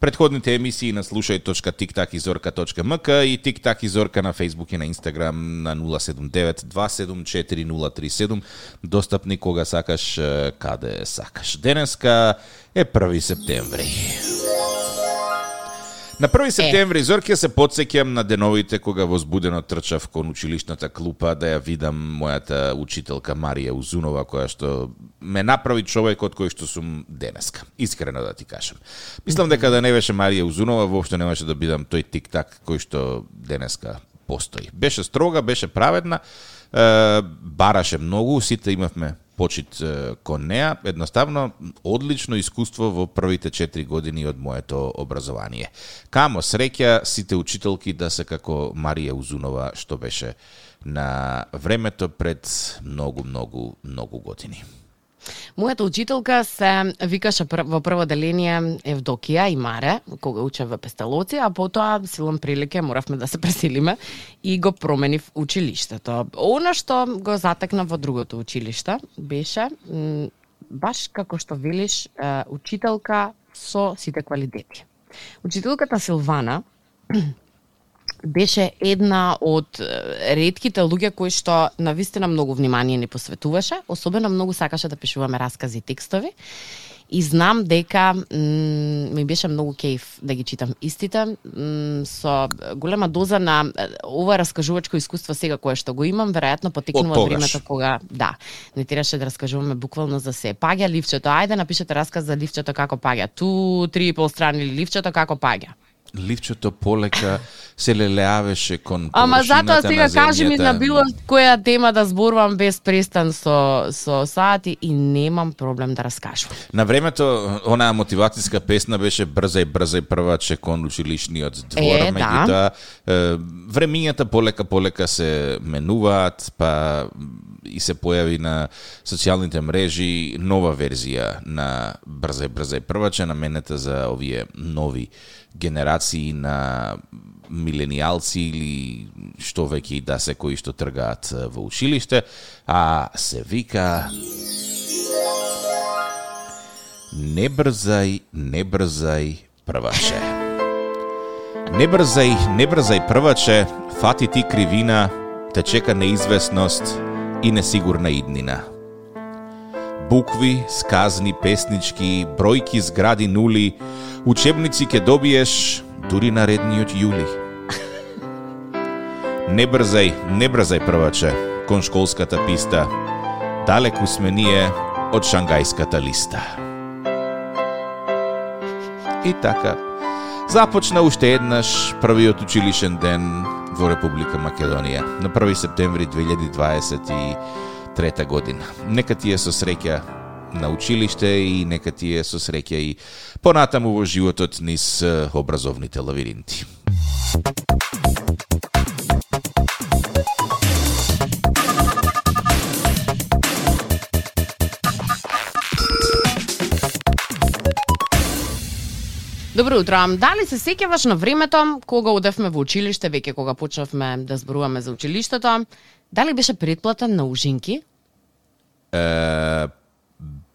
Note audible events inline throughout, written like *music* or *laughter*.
Предходните емисии на слушај.тиктак и зорка.мк и тиктак и зорка на Facebook и на Instagram на 079 274 037 достапни кога сакаш, каде сакаш. Денеска е 1 септември. На 1 септември Зорке се подсеќам на деновите кога возбудено трчав кон училишната клупа да ја видам мојата учителка Марија Узунова која што ме направи човекот кој што сум денеска. Искрено да ти кажам. Мислам дека да не беше Марија Узунова воопшто немаше да бидам тој тик-так кој што денеска постои. Беше строга, беше праведна, бараше многу, сите имавме почит кон неа, едноставно одлично искуство во првите 4 години од моето образование. Камо среќа сите учителки да се како Марија Узунова што беше на времето пред многу, многу, многу години. Мојата учителка се викаше во прво деление Евдокија и Маре, кога учев во Песталоци, а потоа силом прилике моравме да се *laughs* преселиме и го променив училиштето. Она што го затекна во другото училиште беше баш како што велиш учителка со сите квалитети. Учителката Силвана беше една од редките луѓе кои што на вистина многу внимание не посветуваше, особено многу сакаше да пишуваме раскази и текстови. И знам дека ми беше многу кејф да ги читам истите со голема доза на ова раскажувачко искуство сега кое што го имам, веројатно потекнува времето кога да, не тераше да раскажуваме буквално за се. Паѓа ливчето, ајде напишете расказ за ливчето како паѓа. Ту три и пол страни ливчето како паѓа ливчето полека се лелеавеше кон Ама затоа сега кажи ми на било која тема да зборувам без престан со со сати и немам проблем да раскажувам. На времето онаа мотивацијска песна беше брза и брза и прваче кон училишниот двор, е, меѓутоа да. времињата полека полека се менуваат, па и се појави на социјалните мрежи нова верзија на брза и брза и прваче наменета за овие нови генерации на милениалци или што веќе и да се кои што тргаат во училиште, а се вика Не брзај, не брзај, прваче. Не брзај, не брзај, прваче, фати ти кривина, те чека неизвестност и несигурна иднина. Букви, сказни, песнички, бројки, згради, нули, Учебници ке добиеш дури наредниот јули. Не брзај, не брзај прваче, кон школската писта. Далеку сме ние од шангајската листа. И така, започна уште еднаш првиот училишен ден во Република Македонија на 1 септември 2023 година. Нека ти е со среќа на училиште и нека ти е со среќа и понатаму во животот низ образовните лавиринти. Добро утро. Дали се сеќаваш на времето кога одевме во училиште, веќе кога почнавме да зборуваме за училиштето, дали беше предплатен на ужинки? Е,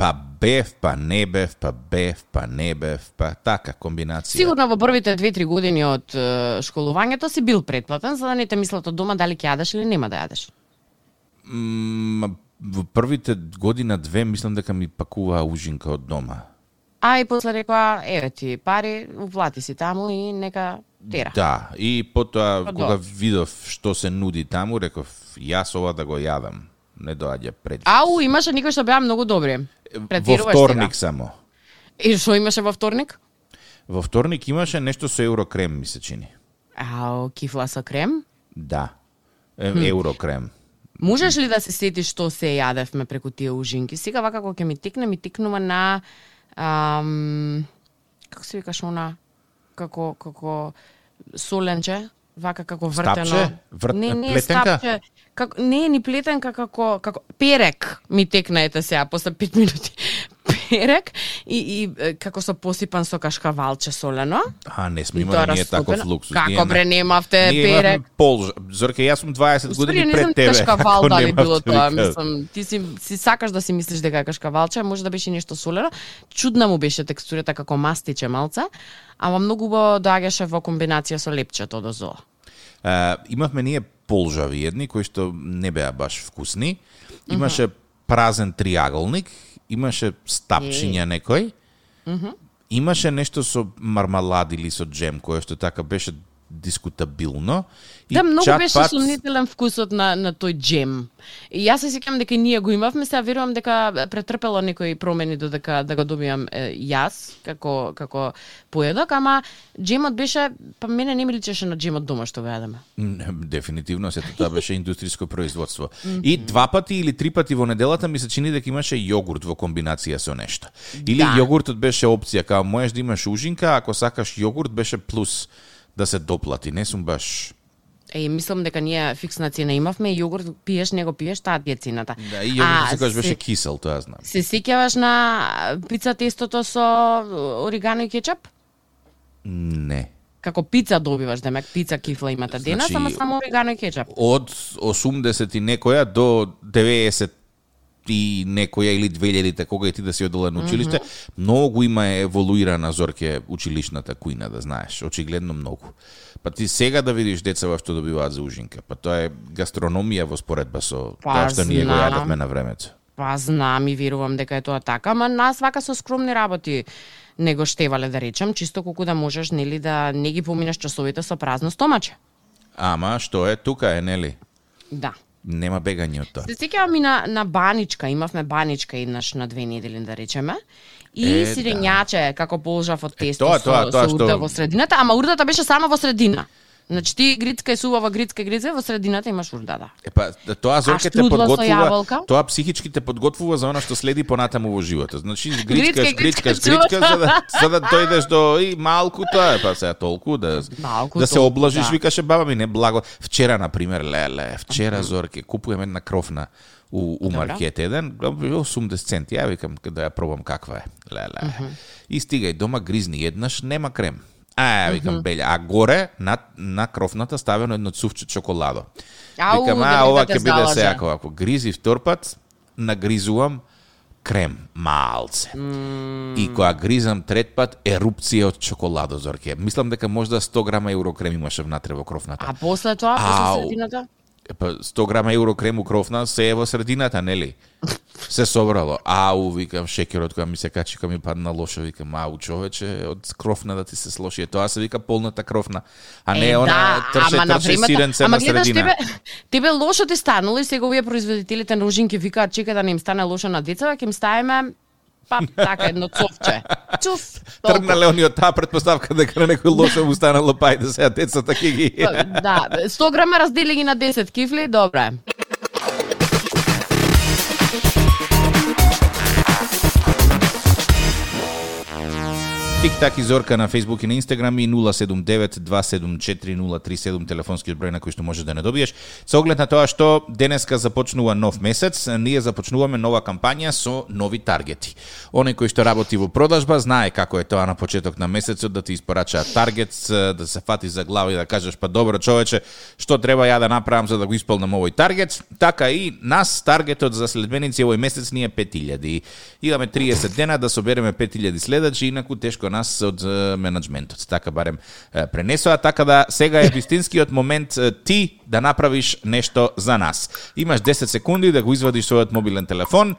па бев, па не бев, па бев, па не бев, па така комбинација. Сигурно во првите 2-3 години од школувањето си бил предплатен, за да не те мислат од дома дали ќе јадеш или нема да јадеш. М, во првите година две мислам дека ми пакуваа ужинка од дома. А и после рекоа, еве ти пари, уплати си таму и нека тера. Да, и потоа па кога видов што се нуди таму, реков јас ова да го јадам не доаѓа пред. Ау, имаше никој што беа многу добри. Во вторник сега. само. И што имаше во вторник? Во вторник имаше нешто со еврокрем, ми се чини. Ау, кифла со крем? Да. Е, хм. Еврокрем. Можеш ли да се сетиш што се јадевме преку тие ужинки? Сега вака кога ќе ми тикне, ми тикнува на ам, како се викаш она како како соленче, вака како вртено. Стапче? Врт... Не, не, плетенка? стапче. Како, не, ни плетенка како, како перек ми текна ете сега после 5 минути. Перек и, и како со посипан со кашкавалче солено. А, не сме имали ние таков луксус. Како Ние бре немавте Ние перек? полжа. Зорке, јас сум 20 Успори, години не пред тебе. кашкавал дали било тоа, мислам, ти си, си сакаш да си мислиш дека е кашкавалче, може да беше нешто солено. Чудна му беше текстурата како мастиче малце, ама многу убаво доаѓаше во комбинација со лепчето до зоо. А, имавме ние полжави едни кои што не беа баш вкусни. Имаше празен триаголник, имаше стапчиња некој. Имаше нешто со мармалад или со джем кое што така беше дискутабилно. И Да, многу беше пат- сумнителен вкусот на, на тој джем. И јас се сеќавам дека ние го имавме, сега верувам дека претрпело некои промени додека да го добиам е, јас како како поедок, ама джемот беше па мене не ми личеше на джемот дома што го јадеме. Не, Дефинитивно, сето тоа беше индустријско производство. *laughs* И два пати или три пати во неделата ми се чини дека имаше јогурт во комбинација со нешто. Или Да. јогуртот беше опција, као можеш да имаш ужинка, ако сакаш јогурт беше плюс да се доплати. Не сум баш... Е, мислам дека ние фиксна цена имавме, јогурт пиеш, не го пиеш, таа ти е цената. Да, и јогурт секогаш беше се- кисел, тоа знам. Се сеќаваш на пица тестото со оригано и кетчап? Не. Како пица добиваш, демек пица кифла имате денес, Значи, ама само оригано и кетчап. Од 80 и некоја до 90 и некоја или 2000-те кога и ти да си одела на училиште, mm -hmm. многу има еволуирана зорке училишната кујна, да знаеш, очигледно многу. Па ти сега да видиш децава што добиваат за ужинка, па тоа е гастрономија во споредба со Па, тоа што ние го јадевме на времето. Па знам и верувам дека е тоа така, ама нас вака со скромни работи не го штевале да речем, чисто колку да можеш нели да не ги поминеш часовите со празно стомаче. Ама што е тука е, нели? Да. Нема бегање од тоа. Се сеќавам и на, на баничка, имавме баничка еднаш на две недели да речеме. И Е, е, да. како полжав од тесто тоа, со, тоа, тоа со што- урда во средината, ама урдата беше само во средина. Значи ти грицка и сувава грицка и грицка, во средината имаш урда, да. Епа, тоа зорке те подготвува, тоа психички те подготвува за она што следи понатаму во животот. Значи, *laughs* Грицка, гричкаш, грицка, чува. за да, за да дојдеш до и малку тоа е, па сега толку да Малку да се толку, облажиш, да. викаше баба ми, не благо. Вчера на пример, леле, вчера зорке купувам една крофна у, у маркет еден, 80 центи, ја викам да ја пробам каква е. Леле. И стигај дома гризни еднаш, нема крем. А, ја викам белја, а горе на на крофната ставено едно цувче чоколадо. Ау, Викам, да а, ова да те ќе биде сега ако гризи втор пат, нагризувам крем малце. И кога гризам трет пат, ерупција од чоколадо зорке. Мислам дека можда 100 грама евро крем имаше внатре во крофната. А после тоа, после средината? Епа 100 грама евро крем у крофна се е во средината, нели? Се собрало. Ау, викам, шекерот која ми се качи, која ми падна лошо, викам, ау, човече, од крофна да ти се слоши. Е, Тоа се вика полната крофна, а не Е, она да, трше, ама на трше времето- сиренце ама на гледаш, средина. Тебе, тебе лошо ти станало и сега овие производителите на ужинки викаат чека да не им стане лошо на децата, ќе им ставиме па така едно цовче. Чуф. Тргнале они од таа предпоставка дека на некој лошо му станало па ајде сега децата ќе ги Па, Да, 100 грама раздели ги на 10 кифли, добре. Тик-так и Зорка на Facebook и на Instagram и 079-274-037 телефонскиот број на кој што може да не добиеш. Со оглед на тоа што денеска започнува нов месец, ние започнуваме нова кампања со нови таргети. Оној кој што работи во продажба знае како е тоа на почеток на месецот да ти испорачаат таргет, да се фати за глава и да кажеш па добро човече, што треба ја да направам за да го исполнам овој таргет. Така и нас таргетот за следбеници овој месец ни е 5000. Имаме 30 дена да собереме 5000 следачи, инаку тешко нас од менеджментот. Така барем пренесоа, така да сега е вистинскиот момент ти да направиш нешто за нас. Имаш 10 секунди да го извадиш својот мобилен телефон,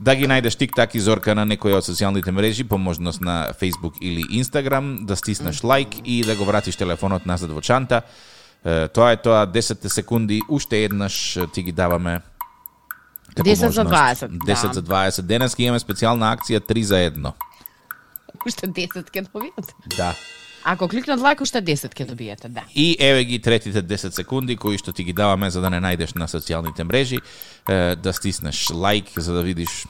да ги најдеш тик-так и зорка на некоја од социјалните мрежи, по можност на Facebook или Instagram, да стиснеш лайк и да го вратиш телефонот назад во чанта. Тоа е тоа, 10 секунди, уште еднаш ти ги даваме како 10 за можност. 20, 10 да. за 20. Денес ќе имаме специјална акција 3 за 1. Уште 10 ќе добијат. Да. Ако кликнат лайк, уште 10 ќе добиете, да. И еве ги третите 10 секунди кои што ти ги даваме за да не најдеш на социјалните мрежи, е, да стиснеш лайк за да видиш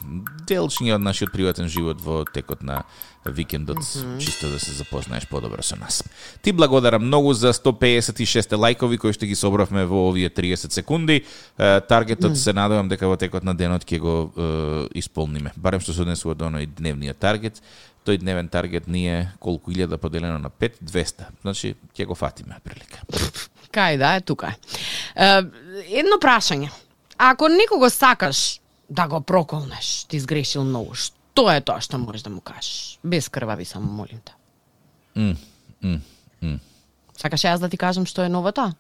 делчиња од нашиот приватен живот во текот на викендот, mm -hmm. чисто да се запознаеш подобро со нас. Ти благодарам многу за 156 лајкови кои што ги собравме во овие 30 секунди. Таргетот mm -hmm. се надевам дека во текот на денот ќе го е, исполниме. Барем што се однесува до оној дневниот таргет тој дневен таргет ние колку илјада поделено на 5, 200. Значи, ќе го фатиме прилика. Кај да е тука. Е, едно прашање. Ако некого сакаш да го проколнеш, ти сгрешил многу, што е тоа што можеш да му кажеш? Без крвави само молим те. Mm, mm, mm. Сакаш јас да ти кажам што е новото?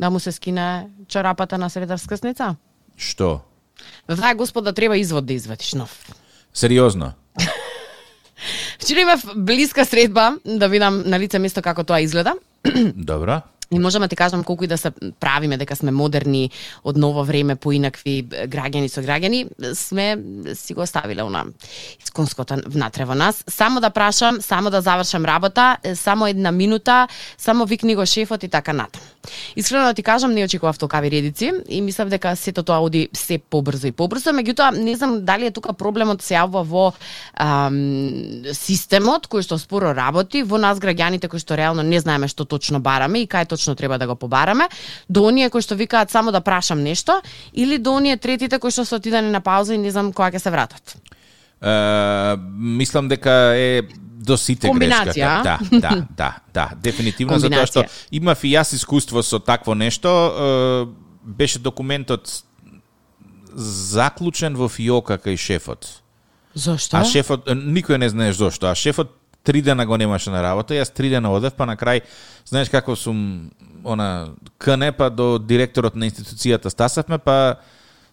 Да му се скине чорапата на среда скрсница? Што? Да таа господа треба извод да извадиш нов. Сериозно? *laughs* Вчера имав блиска средба да видам на лице место како тоа изгледа. Добро. И можам да ти кажам колку и да се правиме дека сме модерни од ново време по инакви граѓани со граѓани, сме си го оставиле она исконското внатре во нас. Само да прашам, само да завршам работа, само една минута, само викни го шефот и така натаму. Искрено да ти кажам, не очекував толкави редици и мислев дека сето тоа оди се побрзо и побрзо, меѓутоа не знам дали е тука проблемот се јавува во ам, системот кој што споро работи, во нас граѓаните кои што реално не знаеме што точно бараме и кај точно треба да го побараме, до оние кои што викаат само да прашам нешто или до оние третите кои што се отидени на пауза и не знам кога ќе се вратат. Uh, мислам дека е до сите грешката. Да, да, да, да, дефинитивно затоа што имав и јас искуство со такво нешто, беше документот заклучен во фиока кај шефот. Зошто? А шефот никој не знаеш зошто, а шефот три дена го немаше на работа, јас три дена одев, па на крај, знаеш како сум она КНЕ, па до директорот на институцијата стасавме, па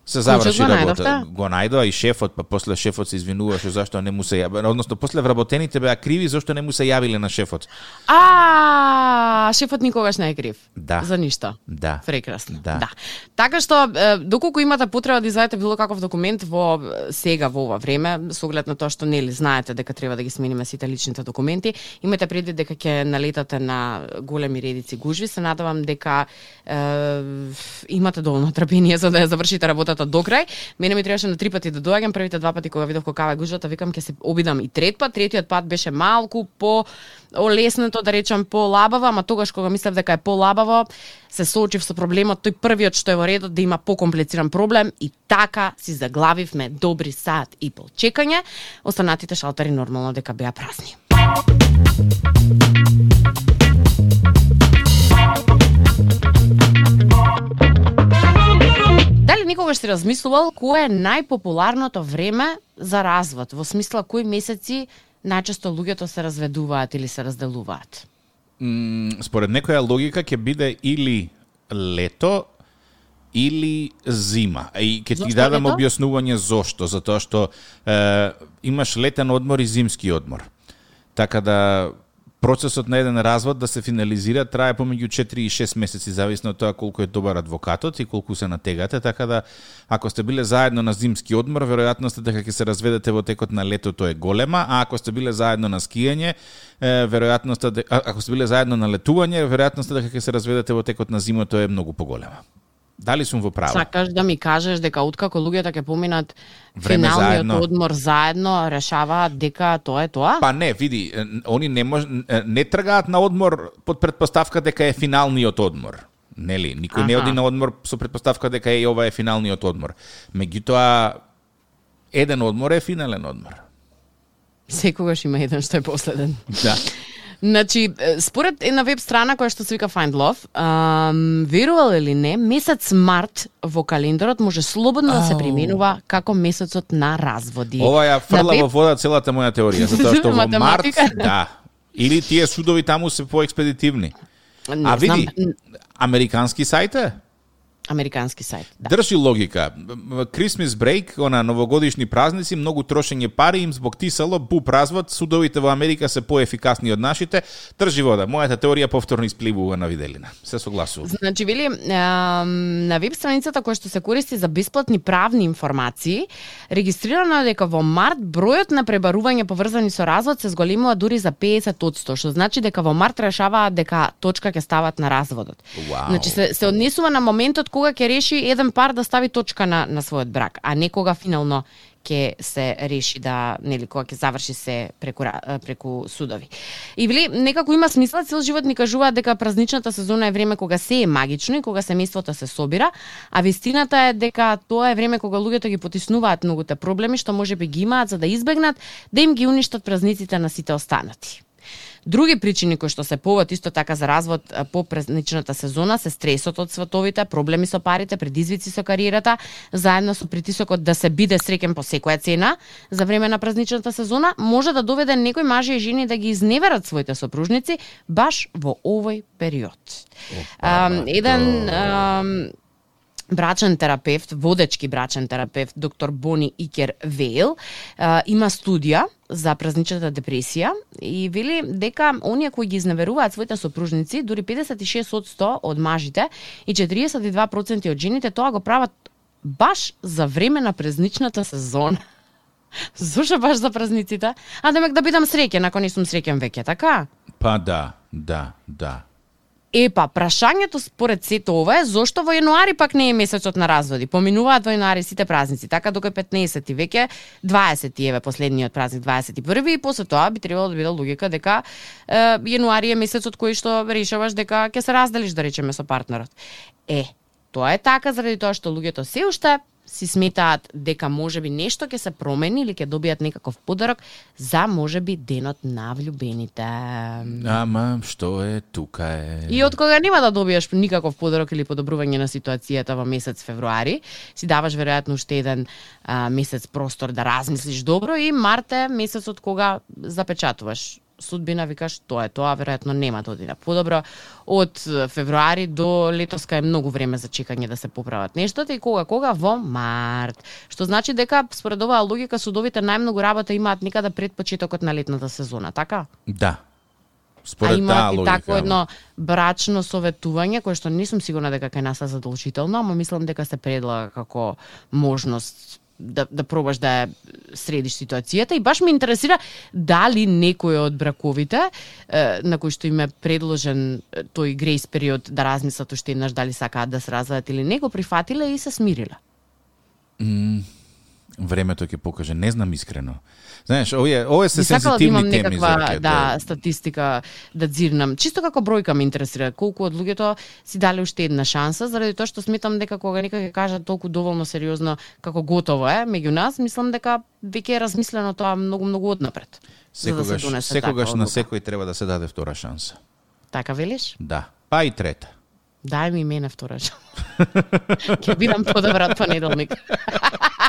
се заврши работа. Го најдоа и шефот, па после шефот се извинуваше зашто не му се јави, односно после вработените беа криви зашто не му се јавиле на шефот. А, шефот никогаш не е крив. Да. За ништо. Да. Прекрасно. Да. да. Така што доколку имате потреба да извадите било каков документ во сега во ова време, со оглед на тоа што нели знаете дека треба да ги смениме сите личните документи, имате предвид дека ќе налетате на големи редици гужви, се надевам дека е, имате доволно трпение за да ја завршите работата гужвата до крај. Мене ми требаше на три пати да доаѓам, првите два пати кога видов кокава е гужвата, викам ќе се обидам и трет пат, третиот пат беше малку по олеснато, да речам по лабаво, ама тогаш кога мислев дека е по лабаво, се соочив со проблемот тој првиот што е во редот да има покомплициран проблем и така си заглавивме добри саат и пол чекање, останатите шалтери нормално дека беа празни. Дали никогаш си размислувал кое е најпопуларното време за развод? Во смисла кои месеци најчесто луѓето се разведуваат или се разделуваат? Mm, според некоја логика ќе биде или лето или зима. И ќе ти дадам објаснување зошто, затоа што е, имаш летен одмор и зимски одмор. Така да процесот на еден развод да се финализира трае помеѓу 4 и 6 месеци зависно од тоа колку е добар адвокатот и колку се натегате, така да ако сте биле заедно на зимски одмор, веројатноста дека ќе се разведете во текот на летото е голема, а ако сте биле заедно на скијање, веројатноста ако сте биле заедно на летување, веројатноста дека ќе се разведете во текот на зимото е многу поголема. Дали сум во право? Сакаш да ми кажеш дека откако луѓето ќе поминат Време финалниот заедно. одмор заедно, решаваат дека тоа е тоа? Па не, види, они не мож, не тргаат на одмор под предпоставка дека е финалниот одмор. Нели, никој Аха. не оди на одмор со предпоставка дека е ова е финалниот одмор. Меѓутоа еден одмор е финален одмор. Секогаш има еден што е последен. Да. Значи, според една веб страна која што се вика Find Love, ам, верувал или не, месец март во календарот може слободно да се применува како месецот на разводи. Ова ја фрла веб... во вода целата моја теорија, *laughs* затоа што во март, да, или тие судови таму се поекспедитивни. Не, а види, знам... американски сајт е? Американски сајт. Да. Држи логика. Christmas break, она новогодишни празници, многу трошење пари им због тисало, буп развод, судовите во Америка се поефикасни од нашите. Држи вода. Мојата теорија повторно испливува на виделина. Се согласувам. Значи, вели, на веб страницата која што се користи за бесплатни правни информации, регистрирано е дека во март бројот на пребарување поврзани со развод се зголемува дури за 50%, што значи дека во март решаваат дека точка ќе стават на разводот. Вау. Значи се, се однесува на моментот кога кога ќе реши еден пар да стави точка на, на својот брак, а не кога финално ќе се реши да нели кога ќе заврши се преку преку судови. И вели некако има смисла цел живот ни кажуваат дека празничната сезона е време кога се е магично и кога семејството се собира, а вистината е дека тоа е време кога луѓето ги потиснуваат многуте проблеми што можеби ги имаат за да избегнат да им ги уништат празниците на сите останати. Други причини кои што се повод исто така за развод по празничната сезона се стресот од световите, проблеми со парите, предизвици со кариерата, заедно со притисокот да се биде среќен по секоја цена за време на празничната сезона, може да доведе некои мажи и жени да ги изневерат своите сопружници баш во овој период. Опа, еден брачен терапевт, водечки брачен терапевт, доктор Бони Икер Вейл, има студија за празничната депресија и вели дека оние кои ги изневеруваат своите сопружници, дури 56% од мажите и 42% од жените тоа го прават баш за време на празничната сезона. *laughs* Зошто баш за празниците? А демек да бидам среќен, ако не сум среќен веќе, така? Па да, да, да. Епа, прашањето според сето ова е зошто во јануари пак не е месецот на разводи. Поминуваат во јануари сите празници, така дока 15 ти веќе 20 еве последниот празник 21 и после тоа би требало да биде логика дека е, јануари е месецот кој што решаваш дека ќе се разделиш да речеме со партнерот. Е, тоа е така заради тоа што луѓето се уште си сметаат дека можеби нешто ќе се промени или ќе добијат некаков подарок за можеби денот на влюбените. Ама што е тука е. И од кога нема да добиеш никаков подарок или подобрување на ситуацијата во месец февруари, си даваш веројатно уште еден а, месец простор да размислиш добро и март е месецот кога запечатуваш судбина викаш тоа е тоа, веројатно нема да одиде подобро. Од февруари до летоска е многу време за чекање да се поправат нештата и кога кога во март. Што значи дека според оваа логика судовите најмногу работа имаат некаде пред почетокот на летната сезона, така? Да. а Според таа имаат и логика. такво едно брачно советување кое што не сум сигурна дека кај нас е задолжително, ама мислам дека се предлага како можност да, да пробаш да ја средиш ситуацијата и баш ме интересира дали некој од браковите е, на кој што им е предложен тој грейс период да размислат уште еднаш дали сакаат да се развадат или не го прифатиле и се смириле. Времето ќе покаже, не знам искрено. Знаеш, овие овие се да имам сензитивни теми за некаква ќе да статистика да дзирнам. Чисто како бројка ме интересира колку од луѓето си дали уште една шанса заради тоа што сметам дека кога некој ќе каже толку доволно сериозно како готово е меѓу нас, мислам дека веќе е размислено тоа многу многу однапред. за да се секогаш секогаш на секој треба да се даде втора шанса. Така велиш? Да. Па и трета. Дај ми мене втора шанса. *laughs* Ќе бидам подобра од понеделник. *laughs*